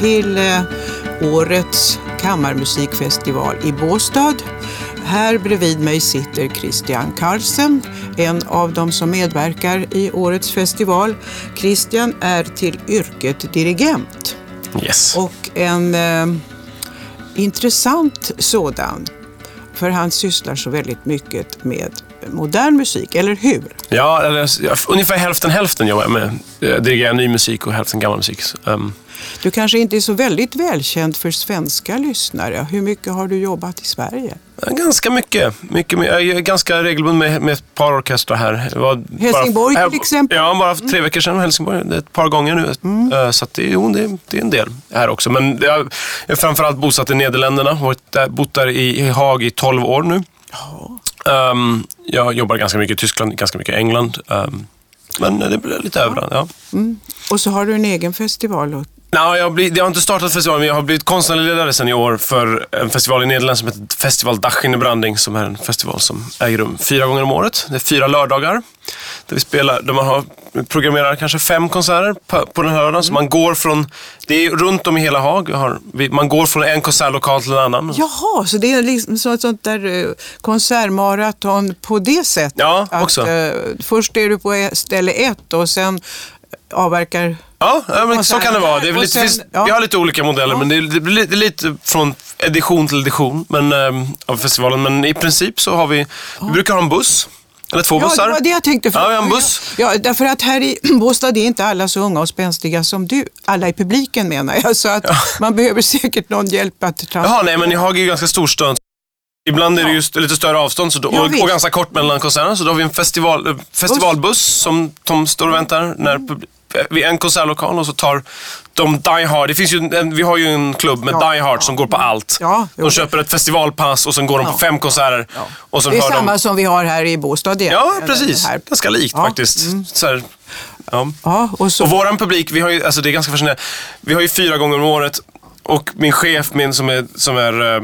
till eh, årets kammarmusikfestival i Båstad. Här bredvid mig sitter Christian Carlsen, en av dem som medverkar i årets festival. Christian är till yrket dirigent Yes. och en eh, intressant sådan. För han sysslar så väldigt mycket med modern musik, eller hur? Ja, eller, ungefär hälften hälften jobbar jag med. Eh, Dirigerar ny musik och hälften gammal musik. Um, Du kanske inte är så väldigt välkänd för svenska lyssnare. Hur mycket har du jobbat i Sverige? ganska mycket. mycket jag är ganska regelbunden med, med ett par orkestrar här. Helsingborg bara, till exempel? Ja, bara för tre veckor sedan. Helsingborg, ett par gånger nu. Eh, Så det, jo, det, det är en del här också. Men jag jag är framförallt bosatt i Nederländerna. Varit där, bott där i, Haag i 12 år nu. Um, jag jobbar ganska mycket i Tyskland, ganska mycket i England. Um, men det blir lite överallt. Ja. Och så har du en egen festival. Nej, jag, har blivit, jag har inte startat festivalen, men jag har blivit konstnärlig ledare sedan i år för en festival i Nederländerna som heter Festival Dach in de Branding, som är en festival som äger rum fyra gånger om året. Det är fyra lördagar. Där vi spelar, där man har, programmerar kanske fem konserter på, på den här lördagen. Så man går från, det är runt om i hela Haag. Har, man går från en konsertlokal till en annan. jaha, så det är liksom så ett sånt där eh, konsertmaraton på det sättet? Ja, att, också. eh, först är du på ställe ett och sen avverkar... Ja, ja men så kan det vara. Det är lite, sen- finns, ja. Vi har lite olika modeller, men det, är- blir lite, lite från edition till edition men, ehm, av festivalen. Men i princip så har vi, vi brukar ha en buss. Eller två Ja, bussar. det var det jag tänkte. Ja, vi har en buss. Ja, därför att här i Båstad är inte alla så unga och spänstiga som du. Alla i publiken menar jag. Så att man behöver säkert någon hjälp att ta... Jaha, nej men i Haag är ju ganska storstad. Ibland är det just lite större avstånd så då, Ja, och, och ganska kort mellan konserterna. Så då har vi en festival, festivalbuss som de står och väntar när pub- eh, vid en konsertlokal och så tar de Die Hard. Det finns ju en, vi har ju en klubb med Ja. Die Hard som går på allt. Ja, jo. de köper ett festivalpass och sen går de på Ja. fem konserter. Och sen Det är samma de... som vi har här i Båstad. Ja, precis. Här. Ganska likt Ja, faktiskt. Så här, ja. Ja, och så... Och våran publik, vi har ju, alltså det är ganska fascinerande. Vi har ju fyra gånger om året och min chef, min som är, som är eh,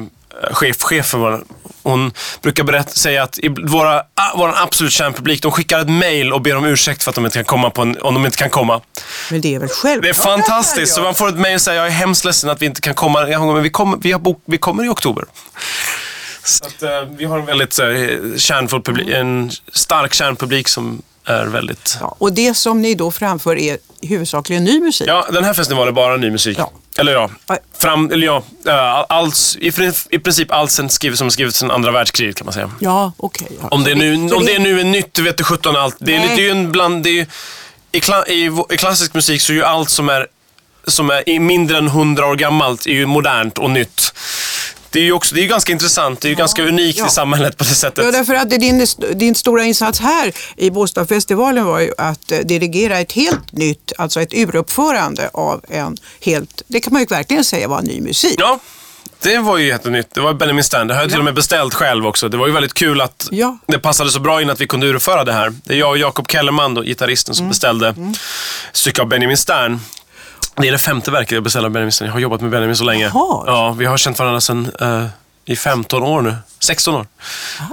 chef, chef för vår, hon brukar berätta, säga att våra, våran absolut kärnpublik, de skickar ett mail och ber om ursäkt för att de inte kan komma på en, om de inte kan komma. Men det är väl självklart. Det är fantastiskt. Så man får ett mail och säger jag är hemskt ledsen att vi inte kan komma. Men vi kommer, vi, har bok, vi kommer i oktober. Så att, eh, vi har en väldigt uh, kärnfull publik, en stark kärnpublik som är väldigt... Ja, och det som ni då framför är huvudsakligen ny musik. Ja, den här festivalen är bara ny musik. Ja. Eller ja, fram, eller ja äh, alls, i, i princip allt sen skrivet som skrivits sedan andra världskriget kan man säga. Ja, okej. ja. Om det, är nu, om det är nu är nytt, vet du sjutton allt. Det är, lite- det är ju en bland, det är, ju- i, kla, i, I klassisk musik så är ju allt som är, som är mindre än hundra år gammalt är ju modernt och nytt. Det är ju också, det är ganska intressant, det är ju ganska unikt Ja. i samhället på det sättet. Ja, därför att din, din stora insats här i Båstadfestivalen var ju att eh, dirigera ett helt nytt, alltså ett uruppförande av en helt, det kan man ju verkligen säga var ny musik. Ja, det var ju jättenytt. Det var Benjamin Stan. Det har jag till Ja. och med beställt själv också. Det var ju väldigt kul att Ja. det passade så bra in att vi kunde urföra det här. Det är jag och Jakob Kellerman, då, gitarristen, Mm. som beställde ett stycke av Benjamin Stern. Det är det femte verket jag beställer av Benjamin. Jag har jobbat med Benjamin så länge. Jaha. Ja, vi har känt varandra sedan eh, i 15 år nu. 16 år.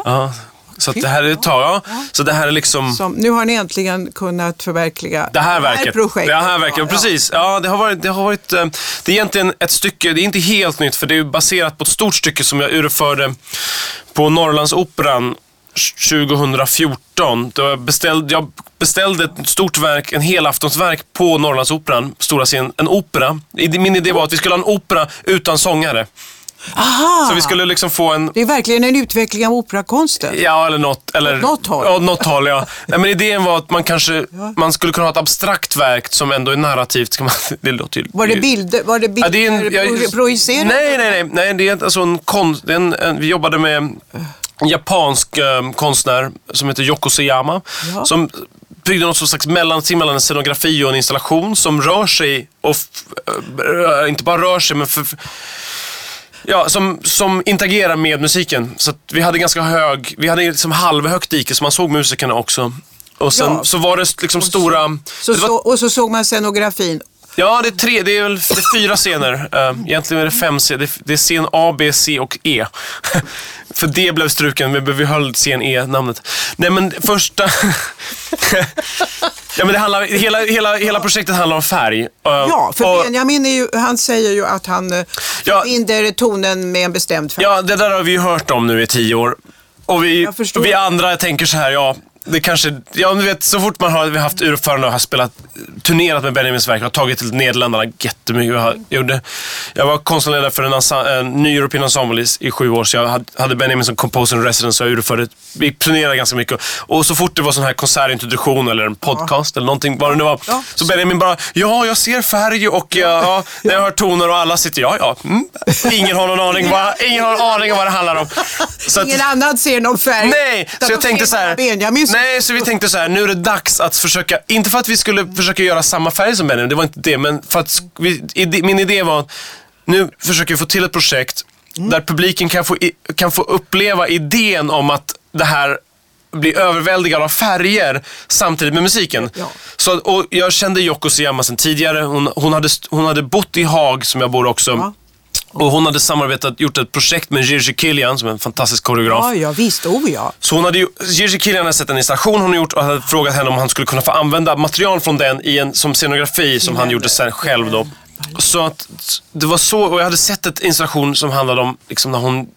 Ja, så det här är tag. Ja. Så det här är liksom... Som, nu har ni äntligen kunnat förverkliga Det här verket. projektet. Det här verket, Ja, precis. Ja, det har varit, det har varit, eh, det är egentligen ett stycke, det är inte helt nytt för det är baserat på ett stort stycke som jag urförde på Norrlandsoperan 2014. Då jag, beställde, jag beställde ett stort verk, en helaftonsverk på Norrlandsoperan, stora scen, en opera. Min idé var att vi skulle ha en opera utan sångare. Aha! Så vi skulle liksom få en Det är verkligen en utveckling av operakonsten. Ja, eller något. Eller, något håll. Ja, något håll, ja. Nej, men idén var att man kanske man skulle kunna ha ett abstrakt verk som ändå är narrativt. Man, det låter ju... Var det bilder, var det bilder Ja, det är en, jag, pro- projicerade? nej, nej, nej, nej. Det är alltså en konst... En, en, vi jobbade med en japansk eh, konstnär som heter Yoko Seyama. Ja. Som byggde något slags mellanting mellan en scenografi och en installation som rör sig och eh, inte bara rör sig men Ja, som, som interagerar med musiken. Så vi hade ganska hög, vi hade liksom halvhögt dike så man såg musikerna också. Och sen Ja. så var det liksom stora... Så, det var, så, och så såg man scenografin Ja, det är tre. Det är väl det är fyra scener. Uh, egentligen är det fem scener. Det, det är scen A, B, C och E. För D blev struken, men vi behöll scen E-namnet. Nej, men första... ja, men det handlar, hela, hela, hela projektet handlar om färg. Uh, Ja, för och- Benjamin är ju, han säger ju att han eh, Ja. binder tonen med en bestämd färg. Ja, det där har vi ju hört om nu i tio år. Och vi, och vi andra tänker så här, ja, det kanske, ja du vet, så fort man har vi har haft urförande och har spelat, turnerat med Benjamins verk och har tagit till Nederländerna jättemycket. Jag, gjorde, jag var konstnärledare för en, ensa- en ny European Ensemble i, i sju år, så jag hade, Benjamin som composer in residence och jag urförde, vi turnerade ganska mycket. Och så fort det var sån här konsertintroduktion eller en podcast eller någonting, vad det nu var, Ja. så Benjamin bara, ja, jag ser färg och jag, ja, när jag hör toner och alla sitter, ja, ja. Mm. Ingen har någon aning, vad, ingen har aning om vad det handlar om. Så att- Ingen annan ser någon färg. Nej, så jag tänkte så här. bara Benjamin som- Nej, så vi tänkte så här. Nu är det dags att försöka, inte för att vi skulle försöka göra samma färg som Benjamin, det var inte det, men för att vi, ide, min idé var att nu försöker vi få till ett projekt Mm. där publiken kan få, kan få uppleva idén om att det här blir överväldigad av färger samtidigt med musiken. Ja. Så, och jag kände Yoko Suyama sedan tidigare. Hon, hon, hade, hon hade bott i Haag, som jag bor också. Ja. Och hon hade samarbetat, gjort ett projekt med Jirji Kilian, som är en fantastisk koreograf. Ja, ja, visst. Oh ja. Så hon hade ju, Jirji Kilian hade sett en installation hon gjort och hade frågat henne om han skulle kunna få använda material från den i en, som scenografi som han gjorde sen själv då. Så att det var så, och jag hade sett ett installation som handlade om liksom när hon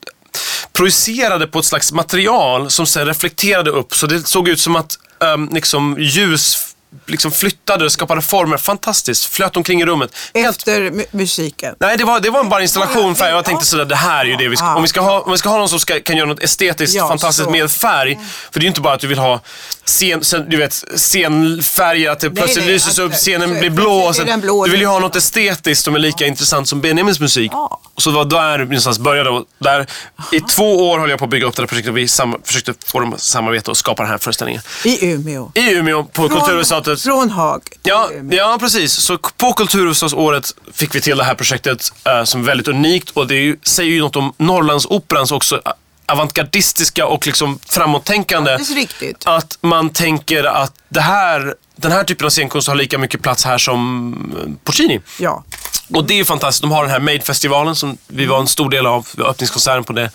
projicerade på ett slags material som sen reflekterade upp. Så det såg ut som att um, liksom, ljus liksom flyttade, skapade former. Fantastiskt. Flöt omkring i rummet. Helt Efter mu- musiken. Nej, det var, det var bara installation färg. Jag Ja. tänkte sådär, det här är ju det vi ska... Om vi ska ha, om vi ska ha någon som ska, kan göra något estetiskt Ja, fantastiskt så. med färg. För det är ju inte bara att du vill ha scen, sen, du vet, scenfärger, att det plötsligt nej, lyses att- upp, scenen så- blir blå. Och sen, blå. du vill ju ha något estetiskt som är lika intressant som Benjamins musik. Ja. Och så det var där någonstans började. Och där, I två år höll jag på att bygga upp det här projektet och vi sam, försökte få dem att samarbeta och skapa den här föreställningen. I Umeå. I Umeå, på Kulturhuset. Från Haag. Ja, ja, precis. Så på Kulturhuvudstadsåret fick vi till det här projektet eh, som är väldigt unikt och det ju, säger ju något om Norrlandsoperans också avantgardistiska och liksom framåttänkande. Riktigt. Att man tänker att det här, den här typen av scenkonst har lika mycket plats här som eh, Puccini. Ja. Och det är fantastiskt. De har den här Made-festivalen som vi var en stor del av, öppningskonserten på det.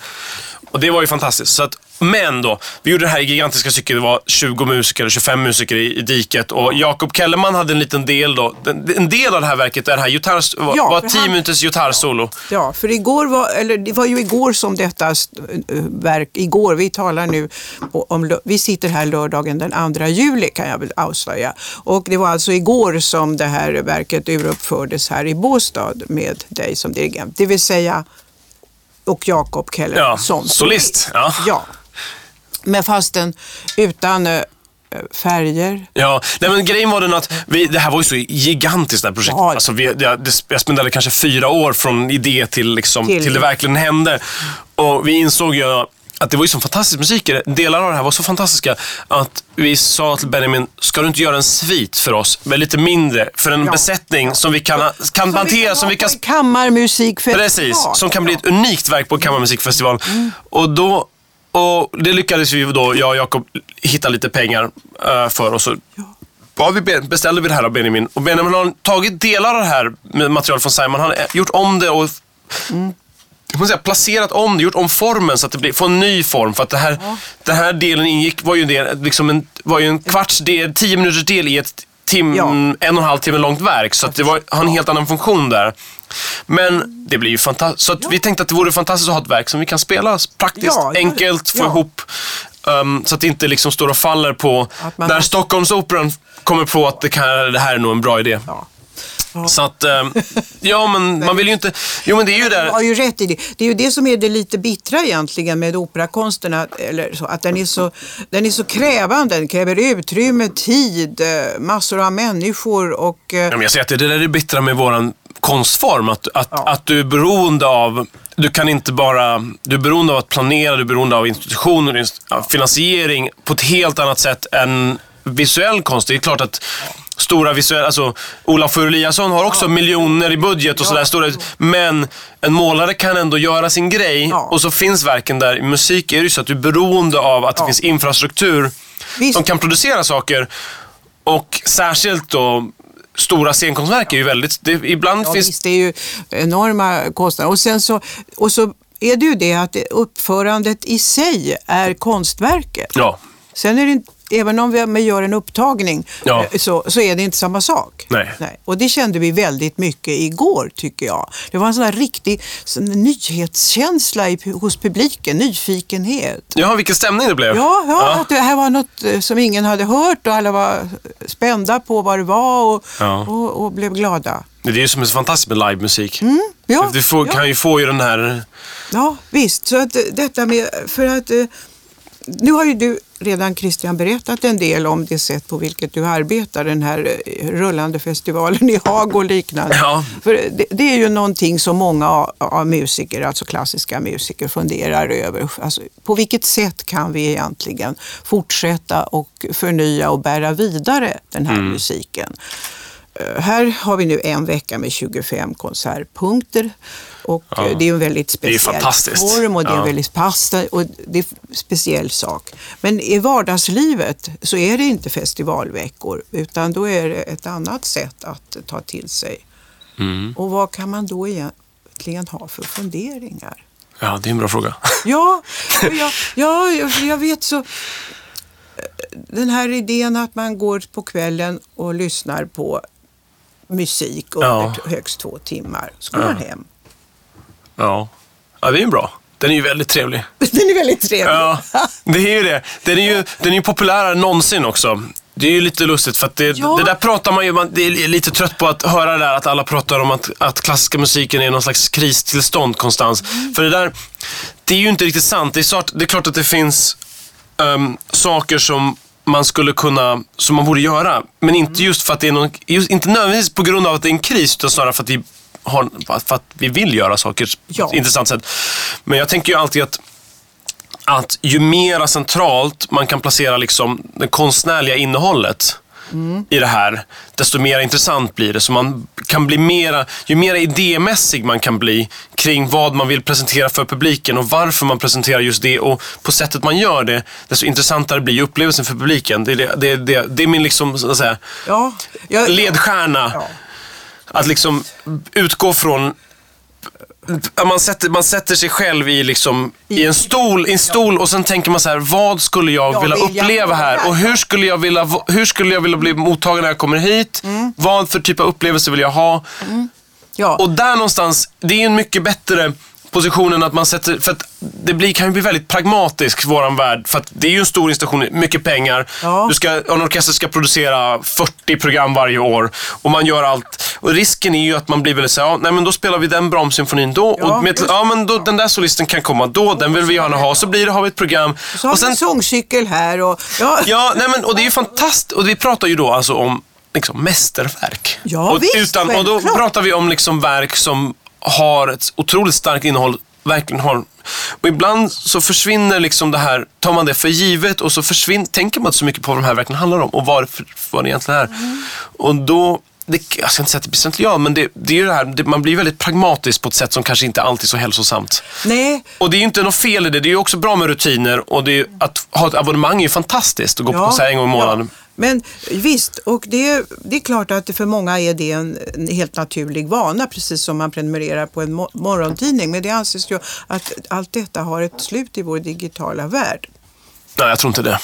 Och det var ju fantastiskt. Så att, men då, vi gjorde det här i gigantiska stycket. Det var 20 musiker, 25 musiker i, i diket. Och Jakob Kellerman hade en liten del då. En, del av det här verket är det här gitarr, var, Ja, var för 10 han- minuters gitarrsolo. Ja, för igår var, eller det var ju igår som detta eh, verk, igår, vi talar nu om, vi sitter här lördagen den 2 juli kan jag väl avslöja. Och det var alltså igår som det här verket uruppfördes här i Båstad med dig som dirigent. Det vill säga, och Jakob Keller Ja, som solist. Ja. ja. Men fasten utan eh, färger. Ja, nej men grejen var den att vi, det här var ju så gigantiskt det här projektet. Ja. Alltså vi, jag, jag spenderade kanske fyra år från idé till, liksom, Till- till, det verkligen hände. Och vi insåg ju att det var ju så fantastisk musik. Delar av det här var så fantastiska att vi sa till Benjamin, ska du inte göra en svit för oss? Men lite mindre, för en Ja. besättning som vi kan, kan hantera, som vi kan på en kammarmusikfestival. Precis, som kan bli ett unikt verk på Kammarmusikfestival. Och då, och det lyckades vi då, jag och Jakob, hitta lite pengar eh, för. Och så ja, vi be- beställde vi det här av Benjamin. Och Benjamin har tagit delar av det här med material från Simon. Han har gjort om det och jag måste säga, placerat om det, gjort om formen så att det blir, får en ny form. För att det här, den här delen ingick, var ju, en del, liksom en, var ju en kvarts del, tio minuters del i ett tim, Ja. en och en halv timme långt verk. Så att det var, har en helt annan funktion där. Men det blir ju fantastiskt. Så att vi tänkte att det vore fantastiskt att ha ett verk som vi kan spela praktiskt, Ja, ja, enkelt, få ja. ihop. Um, så att det inte liksom står och faller på man när måste- Stockholmsoperan kommer på att det, kan, det här är nog en bra idé. Ja. Så att, um, ja men man vill ju inte... Jo men det är ju Du där... har ju rätt i det. Det är ju det som är det lite bittra egentligen med operakonsten. Att, eller så, att den, är så, den är så krävande. Den kräver utrymme, tid, eh, massor av människor och... eh, Ja, men jag säger att det är det där bittra med våran konstform. Att, att, Ja. att du är beroende av... Du kan inte bara... Du är beroende av att planera, du är beroende av institutioner, finansiering på ett helt annat sätt än visuell konst. Det är klart att stora visuella... Alltså, Olaf Eliasson har också miljoner i budget och sådär. Stora, men en målare kan ändå göra sin grej Ja. och så finns verken där. I musik är det ju så att du är beroende av att det Ja. finns infrastruktur Visst. som kan producera saker. Och särskilt då stora scenkonstverk är ju väldigt... Det, ibland Ja, finns... visst, det är ju enorma kostnader. Och sen så, och så är det ju det att det- uppförandet i sig är konstverket. Ja, Sen är det även om vi gör en upptagning Ja. eh, så, så är det inte samma sak. Nej. Och det kände vi väldigt mycket igår tycker jag. Det var en sån här riktig sån nyhetskänsla i, hos publiken, nyfikenhet. Jaha, vilken stämning det blev. Ja, ja, att det här var något eh, som ingen hade hört och alla var spända på vad det var och, Ja. och, och blev glada. Det är ju som är så fantastiskt med livemusik. Mm, ja, Du får, ja. kan ju få ju den här... Ja, visst. Så att eh, detta med, för att eh, nu har ju du redan Christian berättat en del om det sätt på vilket du arbetar, den här eh, rullande festivalen i Haag och liknande. Ja. För det, det är ju någonting som många av, av musiker, alltså klassiska musiker, funderar över. Alltså, på vilket sätt kan vi egentligen fortsätta och förnya och bära vidare den här musiken? Eh, Här har vi nu en vecka med 25 konsertpunkter och Ja. eh, det är en väldigt speciell form och det är Ja. en väldigt pasta och det är en speciell sak. Men i vardagslivet så är det inte festivalveckor utan då är det ett annat sätt att ta till sig. Mm. Och vad kan man då egentligen ha för funderingar? Ja, det är en bra fråga. Ja, jag, ja jag, jag vet så. Den här idén att man går på kvällen och lyssnar på musik under Ja. högst två timmar. Så går man hem. Ja. ja, det är ju bra. Den är ju väldigt trevlig. Den är väldigt trevlig. Ja, det är ju det. Den är ju, den är ju populärare än någonsin också. Det är ju lite lustigt för att det, Ja. det där pratar man ju, man det är lite trött på att höra det där att alla pratar om att, att klassiska musiken är någon slags kristillstånd konstant. För det där, det är ju inte riktigt sant. Det är, klart, det är klart att det finns ehm, saker som man skulle kunna, som man borde göra. Men inte just för att det är någon, just, inte nödvändigtvis på grund av att det är en kris, utan snarare för att vi har, för att vi vill göra saker på Ja. ett intressant sätt. Men jag tänker ju alltid att att ju mera centralt man kan placera liksom det konstnärliga innehållet i det här, desto mer intressant blir det. Så man kan bli mera, ju mer idémässig man kan bli kring vad man vill presentera för publiken och varför man presenterar just det och på sättet man gör det, desto intressantare blir upplevelsen för publiken. Det är, det, det, det, det är min liksom, så att säga, Ja, jag, ledstjärna. Ja. Att liksom utgå från man sätter, man sätter sig själv i, liksom, i en stol, i en stol och sen tänker man så här, vad skulle jag Ja, vilja jag uppleva här? Och hur skulle jag vilja, hur skulle jag vilja bli mottagen när jag kommer hit? Mm. Vad för typ av upplevelse vill jag ha? ja. Och där någonstans, det är en mycket bättre position än att man sätter, för att det blir, kan ju bli väldigt pragmatisk, våran värld. För att det är ju en stor institution, mycket pengar. Ja. Du ska, en orkester ska producera 40 program varje år och man gör allt. Och risken är ju att man blir väldigt såhär, ja, nej men då spelar vi den Brahms-symfonin då. Ja, och med, ja men då, den där solisten kan komma då, den vill vi gärna ha. Så blir det, har vi ett program. så har och vi en sångcykel här och... Ja, Ja, nej men, och det är ju fantastiskt. Och vi pratar ju då alltså om liksom, mästerverk. Ja, och, visst, utan, och då pratar vi om liksom, verk som har ett otroligt starkt innehåll. Verkligen har. Och ibland så försvinner liksom det här, tar man det för givet och så försvinner, tänker man inte så mycket på vad de här verkligen handlar om och vad, vad det egentligen är. Mm. Och då, det, jag ska inte säga att det blir sentimental, men det, det är det här, det, man blir väldigt pragmatisk på ett sätt som kanske inte alltid är så hälsosamt. nej, Och det är ju inte något fel i det. Det är ju också bra med rutiner och det är, att ha ett abonnemang är ju fantastiskt att gå på konsert en gång i månaden. Ja. Men visst, och det, det är klart att för många är det en, en helt naturlig vana, precis som man prenumererar på en mo- morgontidning. Men det anses ju att allt detta har ett slut i vår digitala värld. Nej, jag tror inte det.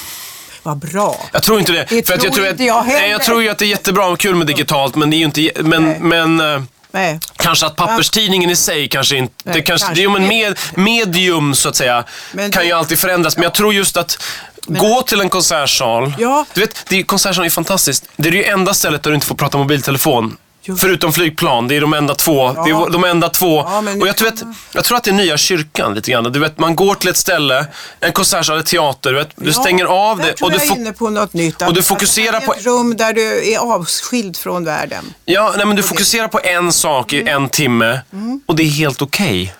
Vad bra! Jag tror inte det. Det för tror tror inte jag heller. Nej, jag tror ju att det är jättebra och kul med digitalt, men det är ju inte... Men, Nej. men eh, Nej. kanske att papperstidningen i sig kanske inte... Nej, det kanske, kanske det är ju en inte. med, medium, så att säga, Men kan ju alltid förändras. Men jag tror just att gå till en konsertsal. Ja. Du vet, det är, konsertsalen är fantastiskt. Det är det enda stället där du inte får prata mobiltelefon. Just. Förutom flygplan. Det är de enda två. Det är de enda två. Ja, men och jag, tror kan att, man- jag tror att det är nya kyrkan lite grann. Du vet, man går till ett ställe, en konsertsal, en teater. Du, vet, du Ja, stänger av det. tror Och du jag är inne på något nytt. och du fokuserar på- Ett rum där du är avskild från världen. Ja, nej, men du fokuserar på en sak Mm. i en timme och det är helt okej.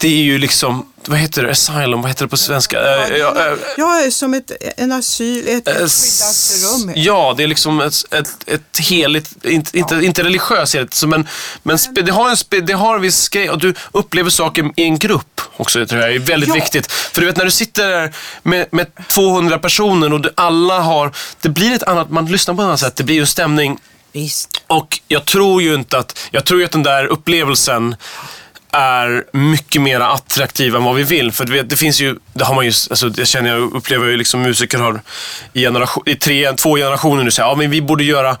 Det är ju liksom, vad heter det, asylum, vad heter det på svenska? Eh, ja, eh, Ja, som ett, en asyl, ett eh, skyddat rum. Ja, det är liksom ett, ett, ett heligt, inte, inte, inte religiöst heligt, men, men spe, det, har en spe, det har en viss grej och du upplever saker i en grupp också, det tror jag är väldigt Ja. viktigt. För du vet när du sitter där med, med 200 personer och du, alla har, det blir ett annat, man lyssnar på ett annat sätt, det blir ju en stämning Visst. Och jag tror ju inte att, jag tror ju att den där upplevelsen är mycket mer attraktiv än vad vi vill. För det, det finns ju, det har man ju, alltså det känner jag, upplever ju liksom musiker har i, generation, i tre, två generationer nu säger ja men vi borde göra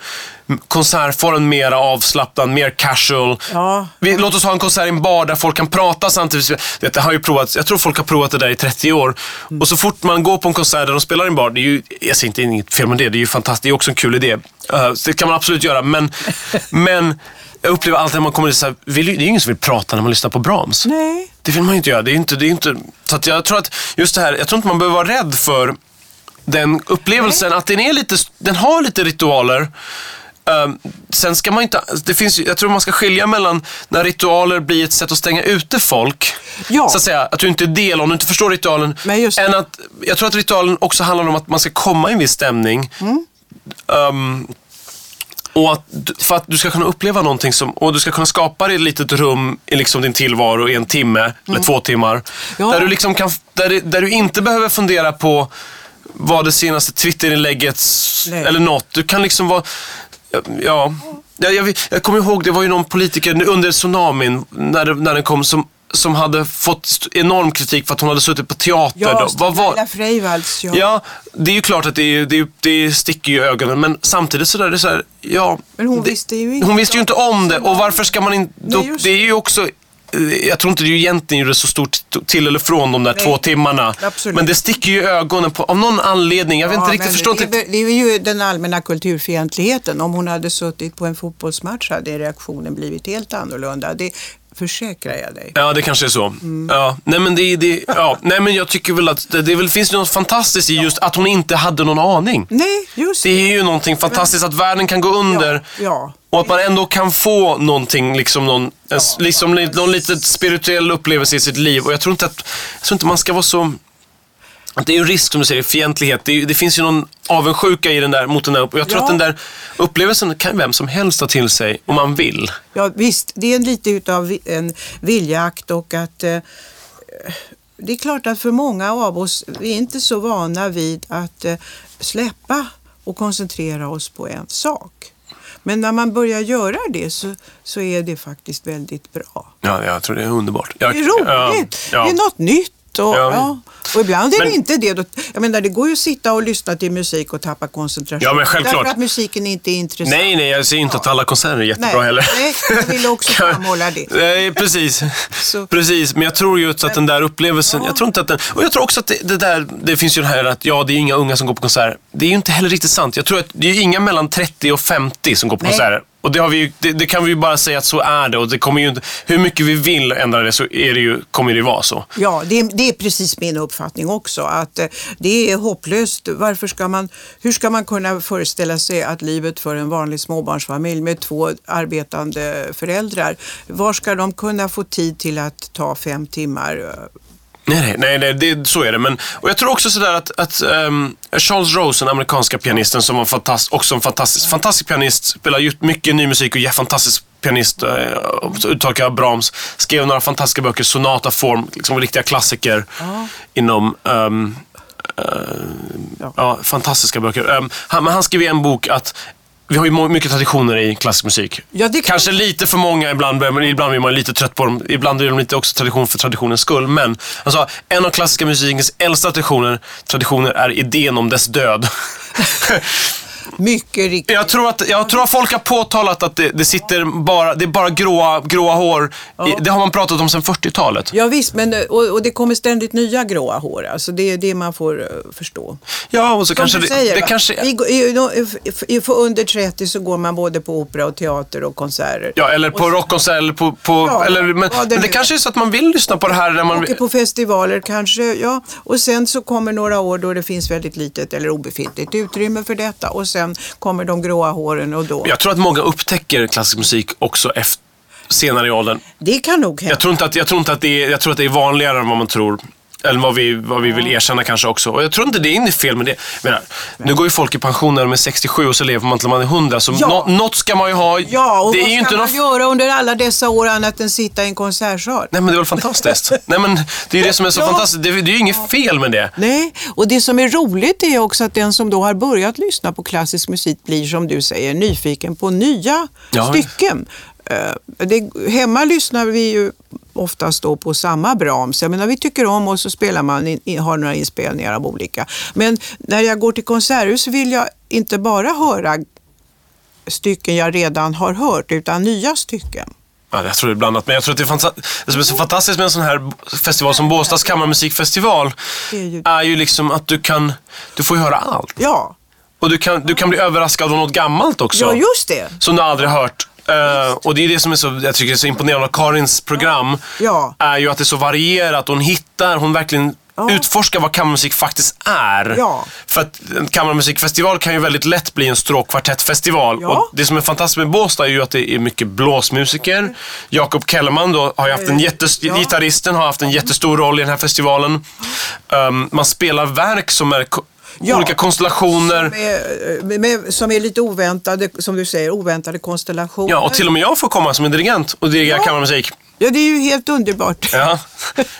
konsertformen mer avslappnad, mer casual. Ja. Vi, låt oss ha en konsert i en bar där folk kan prata samtidigt. Det, har ju provat, jag tror folk har provat det där i 30 år. Och så fort man går på en konsert där de spelar i en bar, det är ju, jag säger inte inget fel med det, det är ju fantastiskt, det är också en kul idé. Uh, det kan man absolut göra, men, men jag upplever alltid när man kommer så här, vill, det är ingen som vill prata när man lyssnar på Brahms. Nej. Det vill man ju inte göra. Det är inte, det är inte, så att jag tror att just det här, jag tror inte man behöver vara rädd för den upplevelsen. Att den, är lite, den har lite ritualer. Um, sen ska man inte, det finns, jag tror man ska skilja mellan när ritualer blir ett sätt att stänga ute folk. Ja. Så att säga, att du inte är del, om du inte förstår ritualen. Men just det. än att, jag tror att ritualen också handlar om att man ska komma i en viss stämning. Mm. Um, och att, för att du ska kunna uppleva någonting som, och du ska kunna skapa dig ett litet rum i liksom din tillvaro i en timme eller två timmar. Mm. Ja. Där, du liksom kan, där, där du inte behöver fundera på vad det senaste Twitterinlägget Nej. eller något. Du kan liksom vara, ja. Jag, jag, jag kommer ihåg, det var ju någon politiker under tsunamin, när, det, när den kom, som, som hade fått enorm kritik för att hon hade suttit på teater. Ja, då. Vad var, Freivalds. Ja. Ja, det är ju klart att det, är, det, är, det sticker ju i ögonen, men samtidigt så där, det är så här, ja. Men hon det, visste ju inte Hon visste ju inte om det och varför ska man inte, Nej, det är ju också jag tror inte det egentligen gjorde så stort till eller från de där Nej, två timmarna. absolut. Men det sticker ju i ögonen på, av någon anledning. Jag vet inte Ja, riktigt, men förstår det, inte. väl- det är ju den allmänna kulturfientligheten. Om hon hade suttit på en fotbollsmatch hade reaktionen blivit helt annorlunda. Det försäkrar jag dig. Ja, det kanske är så. Mm. Ja, nej, men det, det, ja, nej, men jag tycker väl att det, det väl, finns något fantastiskt i just att hon inte hade någon aning. Nej, just Det är ju någonting fantastiskt att världen kan gå under. Ja, ja. Och att man ändå kan få någonting, liksom någon, en, s- liksom, li- någon liten spirituell upplevelse i sitt liv. Och jag tror inte att jag tror inte man ska vara så... Det är ju en risk, som du säger, fientlighet. Det, är, det finns ju någon avundsjuka i den där, mot den där. Jag tror Ja. att den där upplevelsen kan vem som helst ta till sig om man vill. Ja, visst, det är lite utav en viljakt och att eh, det är klart att för många av oss, vi är inte så vana vid att eh, släppa och koncentrera oss på en sak. Men när man börjar göra det så, så är det faktiskt väldigt bra. Ja, jag tror det är underbart. Jag, Det är roligt, Ja, det är något nytt. Och, Ja. ja. och ibland är Men- det inte det. Då- Jag menar, det går ju att sitta och lyssna till musik och tappa koncentration. Ja, men självklart. Därför att musiken inte är intressant. Nej, nej, jag säger inte att alla konserter är jättebra Nej, heller. nej, jag ville också framhålla det. Nej, precis. Så- precis. Men jag tror ju att den där upplevelsen, jag tror inte att den, och jag tror också att det, det där, det finns ju det här att ja, det är inga unga som går på konserter. Det är ju inte heller riktigt sant. Jag tror att det är inga mellan 30 och 50 som går på Nej. konserter. Och det, har vi ju, det, det kan vi ju bara säga att så är det. Och det kommer ju inte, hur mycket vi vill ändra det så är det ju, kommer det ju vara så. Ja, det är, det är precis min uppfattning också. Att eh, det är hopplöst. Varför ska man, hur ska man kunna föreställa sig att livet för en vanlig småbarnsfamilj med två arbetande föräldrar, var ska de kunna få tid till att ta fem timmar? Eh, eh, Nej, nej, nej, det, så är det. Men, och jag tror också sådär att, att ehm, Charles Rose, den amerikanska pianisten som var fantast, också en fantastisk, fantastisk pianist, spelar mycket ny musik och är fantastisk pianist, uh, uttolkar Brahms, skrev några fantastiska böcker, Sonata Form, liksom riktiga klassiker inom ehm, eh, ja. fantastiska böcker. Ehm, han, men han skrev i en bok att vi har ju mycket traditioner i klassisk musik. Ja, det kan- Kanske lite för många ibland, men ibland blir man lite trött på dem. Ibland är de lite också tradition för traditionens skull. Men sa, en av klassiska musikens äldsta traditioner, traditioner är idén om dess död. Mycket riktigt. jag, tror att, jag tror att folk har påtalat att det, det sitter bara, det är bara gråa, gråa hår. I, det har man pratat om sedan 40-talet. Ja visst, men, eh, och, och det kommer ständigt nya gråa hår. Alltså det är det man får eh, förstå. Ja, och så Som kanske du det, säger, det va? kanske... I, i, för under 30 så går man både på opera och teater och konserter. Ja, eller på rockkonsert eller på... på Ja, eller, men, vad det men det kanske är så att man vill lyssna på det här när man... Åker på festivaler kanske, ja. Och sen så kommer några år då det finns väldigt litet eller obefintligt utrymme för detta. Och sen kommer de gråa håren och då. Jag tror att många upptäcker klassisk musik också efter, senare i åldern. Det kan nog hända. Jag tror, inte att, jag, tror inte att det är, jag tror att det är vanligare än vad man tror. Eller vad vi, vad vi vill erkänna kanske också. Och jag tror inte det är fel med det. Menar, nu går ju folk i pension när de är 67 och så lever man till man är 100. Så Ja. nå, något ska man ju ha. Ja, och det är vad ju ska inte man något... göra under alla dessa år annat än sitta i en konsertsal? Nej men det är väl fantastiskt. Nej men det är ju det som är så Ja. fantastiskt. Det, det är ju inget fel med det. Nej, och det som är roligt är också att den som då har börjat lyssna på klassisk musik blir, som du säger, nyfiken på nya Ja. stycken. Eh, Det, hemma lyssnar vi ju oftast då på samma Brahms. Jag menar, vi tycker om och så spelar man, in, har några inspelningar av olika. Men när jag går till konserthus vill jag inte bara höra stycken jag redan har hört, utan nya stycken. Ja, jag tror det är blandat, men jag tror att det, fanta- det som är så fantastiskt med en sån här festival som Båstads kammarmusikfestival är ju- är ju liksom att du kan, du får höra allt. Ja, Och du kan, du kan bli överraskad av något gammalt också. ja just det. Som du aldrig hört. Eh, och det är det som är så, jag tycker är så imponerande av Karins program. Ja. Är ju att det är så varierat. Hon hittar, hon verkligen Ja. utforskar vad kammarmusik faktiskt är. Ja. För att en kammarmusikfestival kan ju väldigt lätt bli en stråkkvartettfestival. Ja. Och det som är fantastiskt med Båstad är ju att det är mycket blåsmusiker. Jakob Kellerman då har haft en jättes... Ja. Gitarristen har haft en jättestor roll i den här festivalen. Um, man spelar verk som är Ja. olika konstellationer. Med, med, som är lite oväntade, som du säger, oväntade konstellationer. Ja, och till och med jag får komma som en dirigent och dirigera Ja. kammarmusik. Ja, det är ju helt underbart. Ja.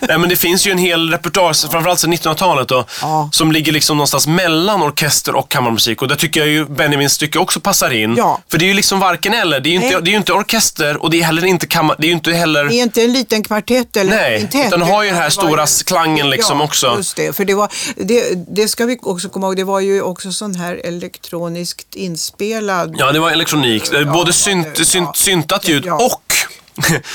Nej, men det finns ju en hel repertoar, framförallt sedan 1900-talet då, Ja. som ligger liksom någonstans mellan orkester och kammarmusik. Och där tycker jag ju Benjamins stycke också passar in. Ja. För det är ju liksom varken eller. Det är ju inte, det är inte orkester och det är heller inte kammar... Det är ju inte heller... Det är inte en liten kvartett eller Nej, kvintett. utan har ju den här stora klangen liksom ja, också. just det. För det, var, det, det ska vi också komma ihåg, det var ju också sån här elektroniskt inspelad. Ja, det var elektronik. Både synt, synt, syntat ljud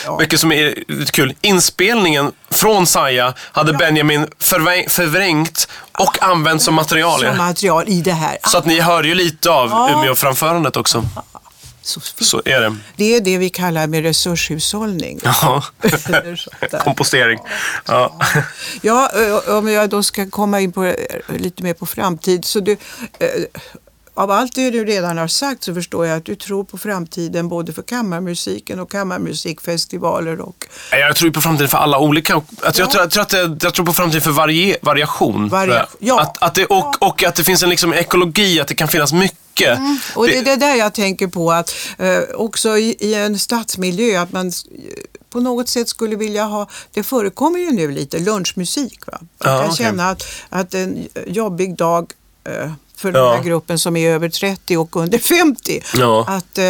Ja. Mycket som är lite kul. Inspelningen från Saja hade Benjamin förvä- förvrängt och använt som material. Som det. material i det här. Så att ni hör ju lite av Ja. Umeå-framförandet också. Så. Så är det. Det är det vi kallar med resurshushållning. Ja. Kompostering. Ja. Ja, om jag då ska komma in på eh, lite mer på framtid. Så du, eh, av allt det du redan har sagt så förstår jag att du tror på framtiden både för kammarmusiken och kammarmusikfestivaler och Jag tror på framtiden för alla olika. Alltså jag, tror, jag, tror att det, jag tror på framtiden för varie, variation. Varia- ja. Att, att det, och, och att det finns en liksom ekologi, att det kan finnas mycket. Och det är det där jag tänker på att eh, också i, i en stadsmiljö att man på något sätt skulle vilja ha, det förekommer ju nu lite lunchmusik. Va? Man Ja, kan okej. känna att, att en jobbig dag eh, för Ja. den här gruppen som är över 30 och under 50. Ja. Att eh,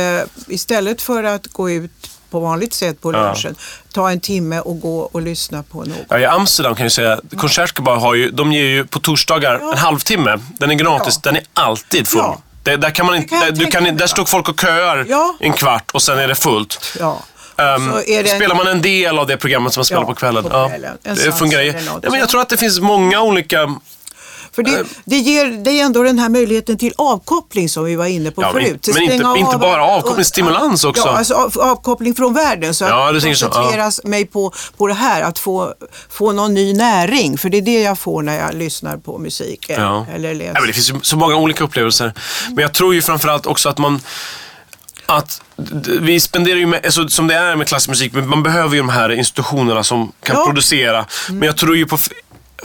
istället för att gå ut på vanligt sätt på Ja. lunchen, ta en timme och gå och lyssna på något. Ja, I Amsterdam kan jag säga, Konsertgebouw har ju, de ger ju på torsdagar Ja. en halvtimme. Den är gratis, Ja. den är alltid full. Ja. Det, där, kan man inte, kan du kan, där står folk och köar Ja. en kvart och sen är det fullt. Ja. Um, det en- Spelar man en del av det programmet som man spelar Ja, på kvällen. på Ja, kvällen. En det fungerar. Ja, men jag tror att det finns många olika... För Eh. det, det ger dig ändå den här möjligheten till avkoppling som vi var inne på Ja, förut. men inte- Stänga inte av- bara avkoppling, stimulans också. Ja, alltså av, avkoppling från världen. Så Ja, att så, ja. koncentreras mig på, på det här, att få, få någon ny näring. För det är det jag får när jag lyssnar på musik eller, Ja. eller läser. Ja, men det finns så många olika upplevelser. Men jag tror ju framförallt också att man... Att vi spenderar ju, med, alltså, som det är med klassisk musik, men man behöver ju de här institutionerna som kan Ja. Mm. producera. Men jag tror ju på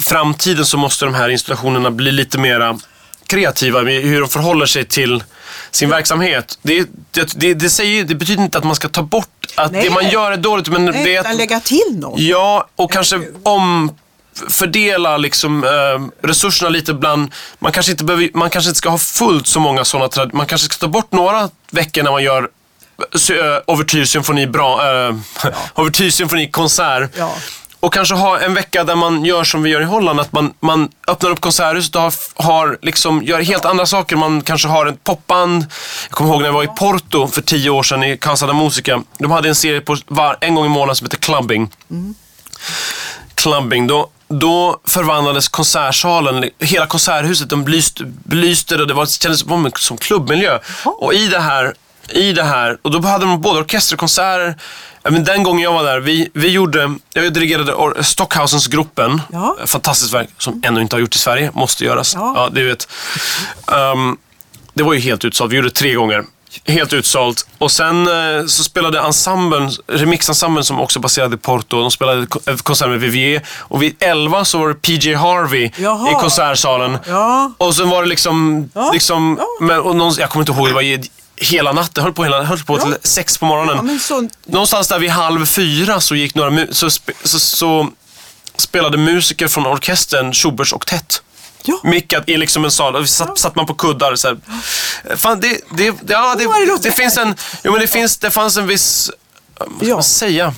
framtiden så måste de här institutionerna bli lite mera kreativa med hur de förhåller sig till sin verksamhet. Det, det, det, säger, det betyder inte att man ska ta bort att Nej. det man gör är dåligt, men Nej, det är utan lägga till något. Ja, och kanske omfördela liksom, eh, resurserna lite bland... Man kanske, inte behöver, man kanske inte ska ha fullt så många sådana Man kanske ska ta bort några veckor när man gör uh, Overtyrsymfoni bra... Uh, Overtyrsymfoni konsert. Ja. Och kanske ha en vecka där man gör som vi gör i Holland. Att man, man öppnar upp konserthuset och har, har liksom, gör helt andra saker. Man kanske har ett popband. Jag kommer ihåg när jag var i Porto för tio år sedan i Casa da Musica. De hade en serie på var, en gång i månaden som heter Clubbing. Clubbing. Då, då förvandlades konsertsalen, hela konserthuset, de belyste, belyste det och det var, kändes som, klubbmiljö. Och i det här, i det här, och då hade de både orkester och konserter. Ja, Men den gången jag var där, vi, vi gjorde, jag dirigerade or- Stockhausens gruppen. Ja. Fantastiskt verk som ännu inte har gjort i Sverige, måste göras. Ja. Ja, det vet. Um, det var ju helt utsålt, vi gjorde det tre gånger. Helt utsålt. Och sen eh, så spelade ensemblen, remixensemblen som också baserade i Porto, de spelade eh, konsert med Vivier. Och vid 11 så var det PJ Harvey Jaha. i konsertsalen. Ja. Och sen var det liksom, Ja, liksom ja. Men, och någon, jag kommer inte ihåg, det var hela natten, höll på, hela, höll på Ja. till sex på morgonen. Ja, sånt- Någonstans där vid halv fyra så gick några så, så, så spelade musiker från orkestern Schuberts oktett. Ja. Mickat i liksom en sal, satt, satt man på kuddar så här. Fan, det, det, det, ja, det, det det, finns en, jo men det finns, det fanns en viss, vad ska Ja. man säga?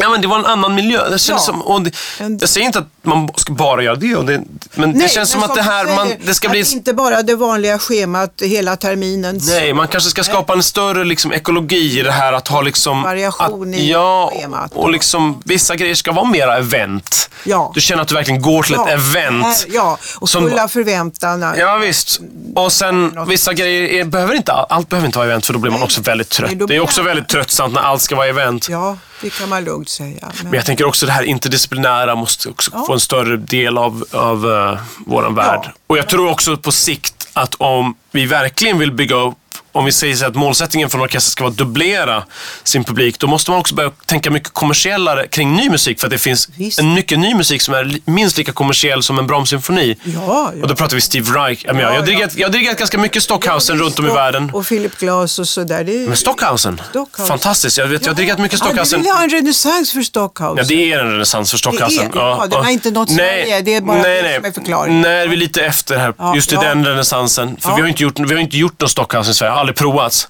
Ja men det var en annan miljö. Det Ja. som, och det, jag säger inte att man ska bara göra det, det men det känns som men att det här, man, det ska bli... Inte bara det vanliga schemat hela terminen. Nej, man kanske ska skapa en större liksom, ekologi i det här att ha liksom... Variation att, i Ja, schemat. och liksom vissa grejer ska vara mera event. Ja. Du känner att du verkligen går till ett Ja, event. här- Ja, och som- fulla förväntan. Ja visst. Och sen vissa grejer, är, behöver inte, allt behöver inte vara event för då blir man Nej. också väldigt trött. Nej, Det är också väldigt tröttsamt när allt ska vara event. Ja, det kan man lugnt säga. Men, Men jag tänker också det här interdisciplinära måste också Ja. få en större del av, av uh, våran värld. Och jag tror också på sikt att om vi verkligen vill bygga upp om vi säger så att målsättningen för en orkester ska vara att dubblera sin publik, då måste man också börja tänka mycket kommersiellare kring ny musik. För att det finns Visst. en mycket ny musik som är minst lika kommersiell som en Brahms-symfoni. Ja, ja. Och då pratar vi Steve Reich. Ja, jag, har ja. dirigerat, ganska mycket Stockhausen runt om i världen. Och Philip Glass och sådär. Det är, Men Stockhausen, Stockhausen. fantastiskt. Jag, vet, jag har dirigerat mycket Stockhausen. Du vill ha en renässans för Stockhausen. Ja, det är en renässans för Stockhausen. Det är- ja, den har inte nått Sverige, det är bara nej, det nej. som är förklaringen. Nej, vi är lite efter här, just i den renässansen. För vi, har inte gjort, vi har inte gjort någon Stockhausen i Sverige, aldrig provats.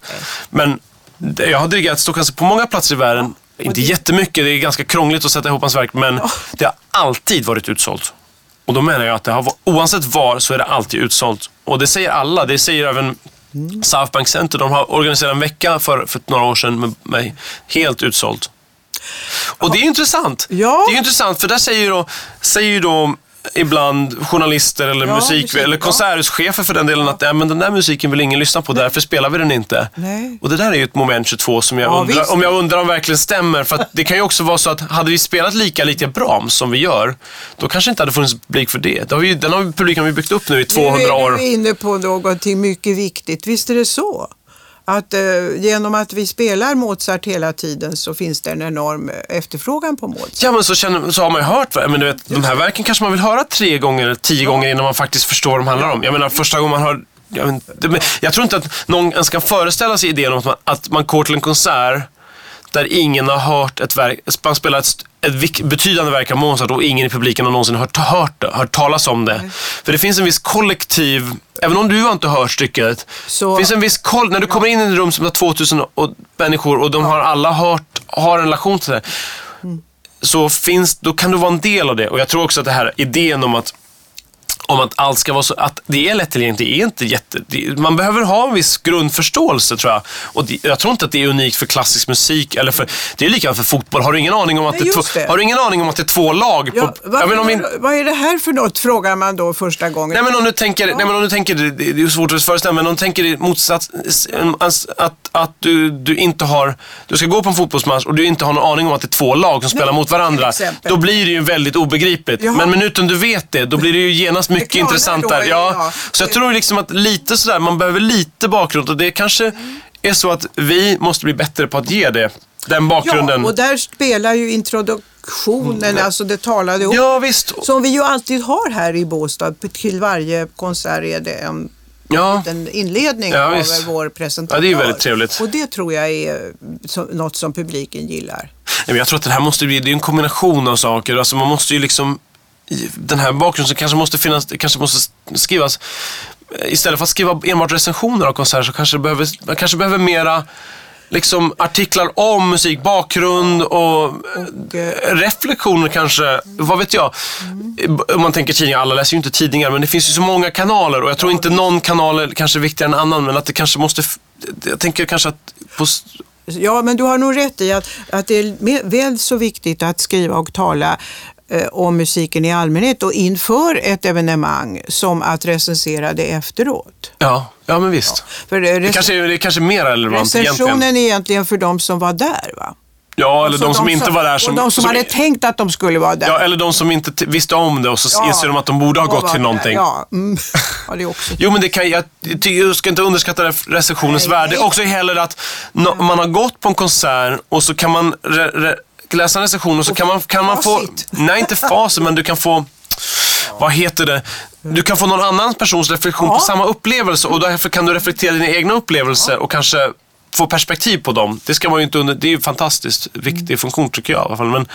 Men jag har dirigerat Stockhausen på många platser i världen. Inte det- jättemycket, det är ganska krångligt att sätta ihop hans verk, men det har alltid varit utsålt. Och då menar jag att det har, oavsett var så är det alltid utsålt. Och det säger alla, det säger även Mm. South Bank Center. De har organiserat en vecka för, för några år sedan med mig. Helt utsålt. Och det är intressant. Ja. Det är intressant för där säger ju då, säger ju då ibland journalister eller Ja, musik, musik, eller konserthuschefer för den delen att ja, men den där musiken vill ingen lyssna på, därför spelar vi den inte. Nej. Och det där är ju ett moment 22 som jag, Ja, undrar, visst. om jag undrar om verkligen stämmer. För det kan ju också vara så att hade vi spelat lika lite Brahms som vi gör, då kanske inte hade funnits publik för det. det har vi, den har vi, publiken vi byggt upp nu i 200 Nu är år. du inne på någonting mycket viktigt. Visst är det så? Att eh, genom att vi spelar Mozart hela tiden så finns det en enorm eh, efterfrågan på Mozart. Ja men så, känner, så har man ju hört, men du vet, de här verken kanske man vill höra tre gånger, eller tio gånger innan man faktiskt förstår vad de handlar om. Jag menar första gången man hör jag, men jag tror inte att någon ens kan föreställa sig idén om att man, att man går till en konsert där ingen har hört ett verk, man spelar ett, ett betydande verk av Mozart och ingen i publiken har någonsin hört, hört det, hört talas om det. För det finns en viss kollektiv, även om du inte har hört stycket, Så- finns en viss koll, när du kommer in i ett rum som har 2000 och, människor och de har alla hört, har en relation till det så finns, då kan du vara en del av det. Och jag tror också att det här idén om att om att allt ska vara så, att det är lättillgängligt, det är inte jätte... Det, man behöver ha en viss grundförståelse tror jag. Och det, jag tror inte att det är unikt för klassisk musik, eller för, det är likadant för fotboll. Har du ingen aning om att, Nej, det, två, det. har du ingen aning om att det är två lag? På, Ja, ja, men om vi, vad, vad är det här för något, frågar man då första gången. Nej men om du tänker, nej, men om du tänker det, det är svårt att föreställa men om du tänker motsats, att, att, du, du inte har, du ska gå på en fotbollsmatch och du inte har någon aning om att det är två lag som spelar mot varandra. Då blir det ju väldigt obegripligt. Jaha. Men minuten du vet det, då blir det ju genast mycket klarnar intressant där. Ja. ja. Så jag tror liksom att lite sådär, man behöver lite bakgrund och det kanske är så att vi måste bli bättre på att ge det, den bakgrunden. Ja, och där spelar ju introduktionen, alltså det talade ord, Ja, visst. som vi ju alltid har här i Båstad. Till varje konsert är det en Ja. en inledning Ja, av visst. vår presentatör. Ja, det är väldigt trevligt. Och det tror jag är något som publiken gillar. Jag tror att det här måste bli, det är en kombination av saker. Alltså man måste ju liksom, den här bakgrunden kanske måste finnas, kanske måste skrivas, eh, istället för att skriva enbart recensioner av konserter så kanske det behöver, man kanske behöver mera liksom artiklar om musik, bakgrund och eh, reflektioner kanske, vad vet jag. Om man tänker tidningar, alla läser ju inte tidningar men det finns ju så många kanaler och jag tror inte någon kanal är kanske viktigare än annan men att det kanske måste, jag tänker kanske att på, Ja, men du har nog rätt i att, att det är väl så viktigt att skriva och tala eh, om musiken i allmänhet och inför ett evenemang som att recensera det efteråt. ja, ja men visst. För eh, Det rec- kanske, är- det är kanske mer relevant egentligen. recensionen är egentligen för de som var där. Va? Ja, eller Så de som inte var där. Som, och de som, hade tänkt att de skulle vara där. Ja, eller de som inte visste om det och så Ja. inser de att de borde ha gått till någonting. Ja, mm. ja, det är också. Jo, men det kan, jag, jag ska inte underskatta re- recensionens Nej, värde. nej. Också heller att nå- man har gått på en konsert och så kan man re, re, läsa en recension och så Och kan man, kan man få... Nej, inte facit, men du kan få... Vad heter det? Du kan få någon annan persons reflektion Ja. på samma upplevelse och därför kan du reflektera dina egna upplevelser och kanske få perspektiv på dem. Det ska man ju inte under, det är ju en fantastiskt viktig funktion tycker jag i alla fall. Men,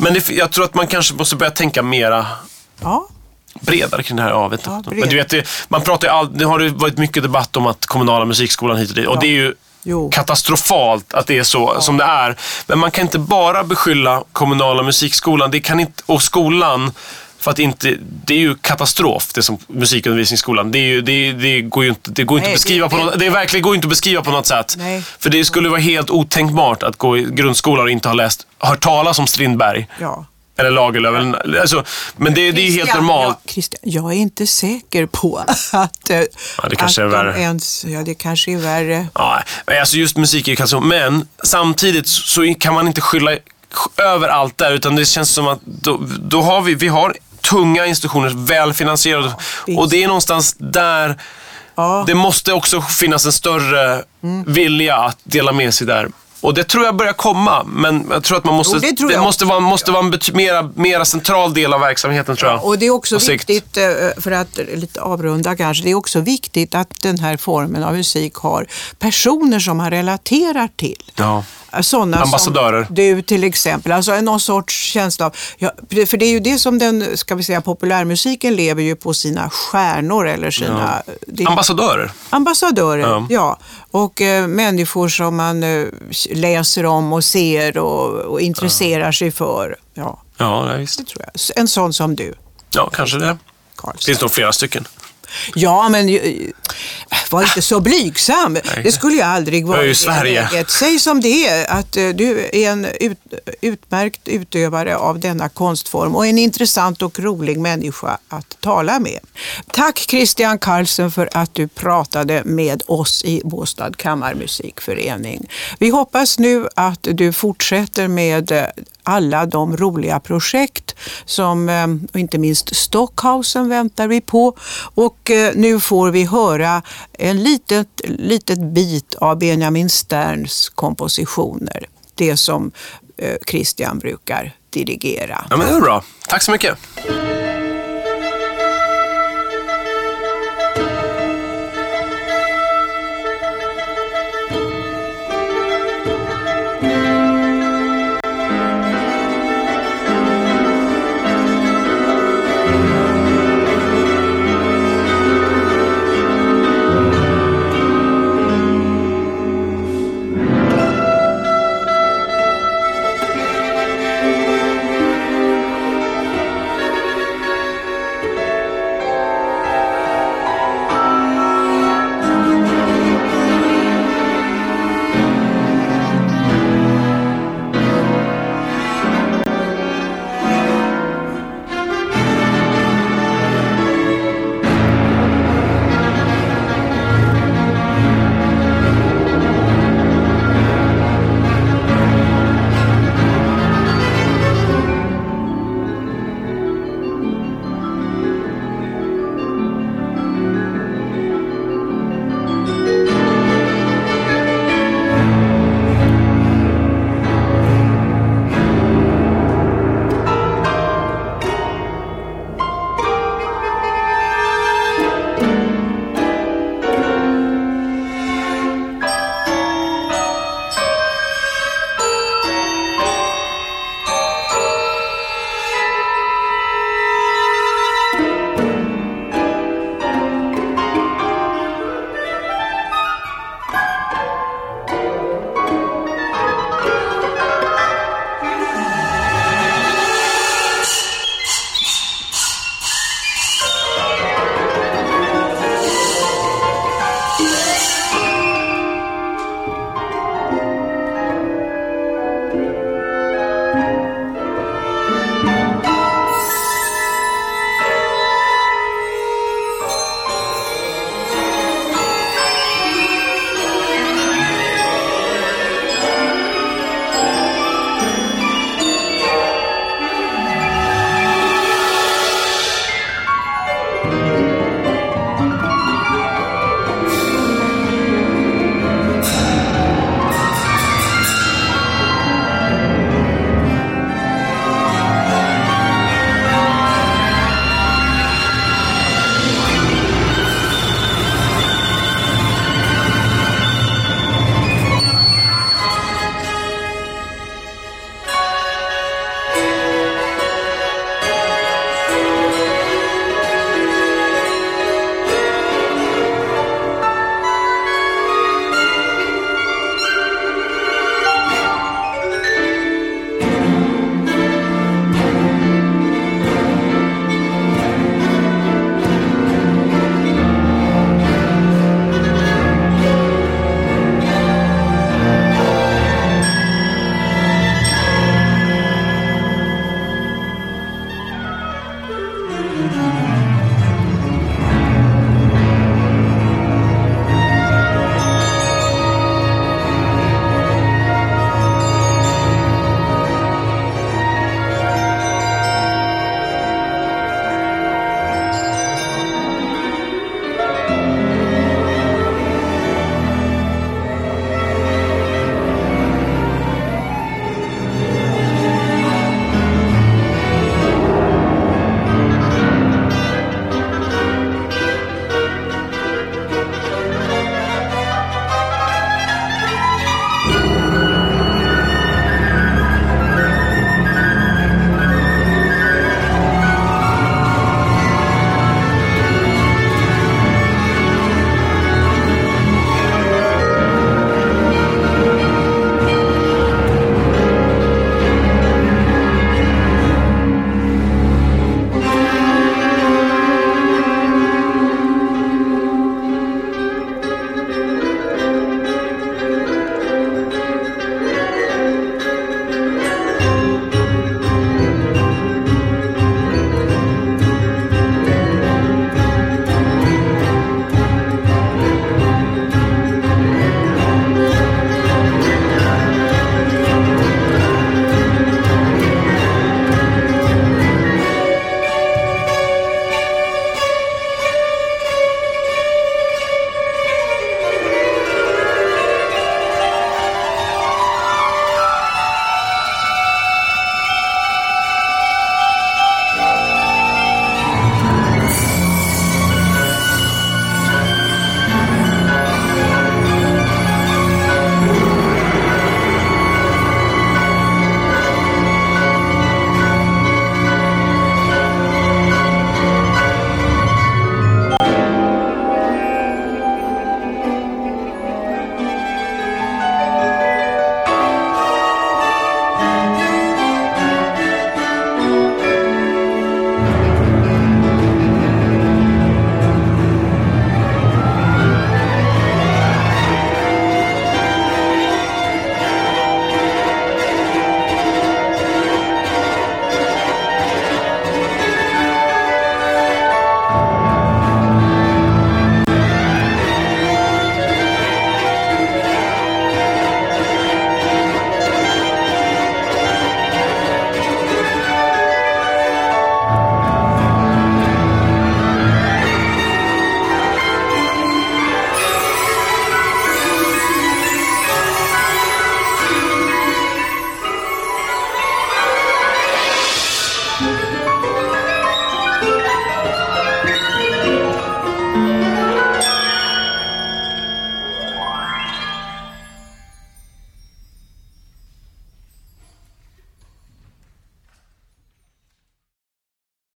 men det, jag tror att man kanske måste börja tänka mera Ja. bredare kring det här. Ja, vet Ja. Men du vet, det, man pratar ju all, det har det varit mycket debatt om att kommunala musikskolan hit och dit. Och det är ju Jo. katastrofalt att det är så som det är. Men man kan inte bara beskylla kommunala musikskolan det kan inte, och skolan för att inte, det är ju katastrof det som musikundervisningsskolan. Det, är ju, det, det går ju inte, det går inte Nej, att beskriva det- på något, det är verkligen går inte att beskriva på något sätt. Nej. För det skulle vara helt otänkbart att gå i grundskolan och inte ha läst, hört talas om Strindberg. ja. Eller Lagerlöf. Alltså, men det, det är helt normalt. Ja, Christian, jag är inte säker på att, Ja, det kanske att är de värre. ens... Ja, det kanske är värre. Ja, men alltså just musik är katastrof. Men samtidigt så kan man inte skylla över allt där utan det känns som att då, då har vi, vi har tunga institutioner, välfinansierade visst. och det är någonstans där Ja. det måste också finnas en större vilja att dela med sig där. Och det tror jag börjar komma, men jag tror att man måste, Jo, det jag måste vara, måste vara en mera, mera central del av verksamheten tror jag. Och det är också viktigt, eh, för att lite avrunda kanske, det är också viktigt att den här formen av musik har personer som man relaterar till. Ja. Sådana Ambassadörer. som du till exempel, alltså någon sorts känsla av, ja, för det är ju det som den, ska vi säga, populärmusiken lever ju på sina stjärnor eller sina... det- Ambassadörer. Ambassadörer, Ja. ja. Och eh, människor som man eh, läser om och ser och, och intresserar sig för. Ja, Ja, nej, visst. det tror jag. En sån som du, Ja, kanske det. Karlsson. finns nog flera stycken. Ja, men var inte så blygsam. Det skulle jag aldrig vara. i Sverige. läget. Säg som det är, att eh, du är en ut, utmärkt utövare av denna konstform och en intressant och rolig människa att tala med. Tack Christian Carlsen för att du pratade med oss i Båstad kammarmusikförening. Vi hoppas nu att du fortsätter med eh, alla de roliga projekt som, eh, och inte minst Stockhausen väntar vi på. Och eh, nu får vi höra en litet, litet bit av Benjamin Sterns kompositioner. Det som eh, Christian brukar dirigera. Ja, men det är bra. Tack så mycket.